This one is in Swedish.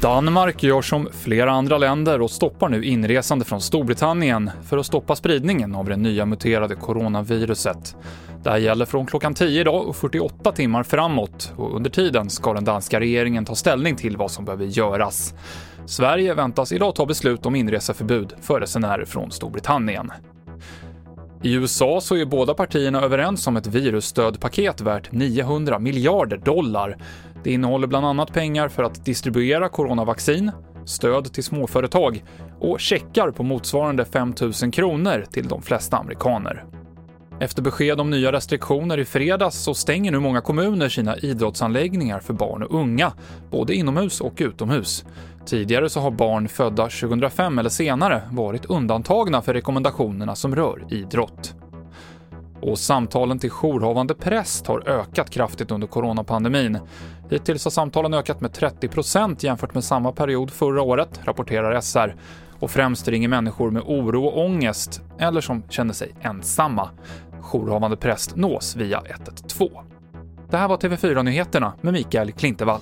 Danmark gör som flera andra länder och stoppar nu inresande från Storbritannien för att stoppa spridningen av det nya muterade coronaviruset. Det här gäller från klockan 10 idag och 48 timmar framåt och under tiden ska den danska regeringen ta ställning till vad som behöver göras. Sverige väntas idag ta beslut om inreseförbud för resenärer från Storbritannien. I USA så är båda partierna överens om ett virusstödpaket värt 900 miljarder dollar. Det innehåller bland annat pengar för att distribuera coronavaccin, stöd till småföretag och checkar på motsvarande 5 000 kronor till de flesta amerikaner. Efter besked om nya restriktioner i fredags så stänger nu många kommuner sina idrottsanläggningar för barn och unga, både inomhus och utomhus. Tidigare så har barn födda 2005 eller senare varit undantagna för rekommendationerna som rör idrott. Och samtalen till jourhavande präst har ökat kraftigt under coronapandemin. Hittills har samtalen ökat med 30% jämfört med samma period förra året, rapporterar SR. Och främst ringer människor med oro och ångest, eller som känner sig ensamma. Jourhavande präst nås via 112. Det här var TV4-nyheterna med Mikael Klintevall.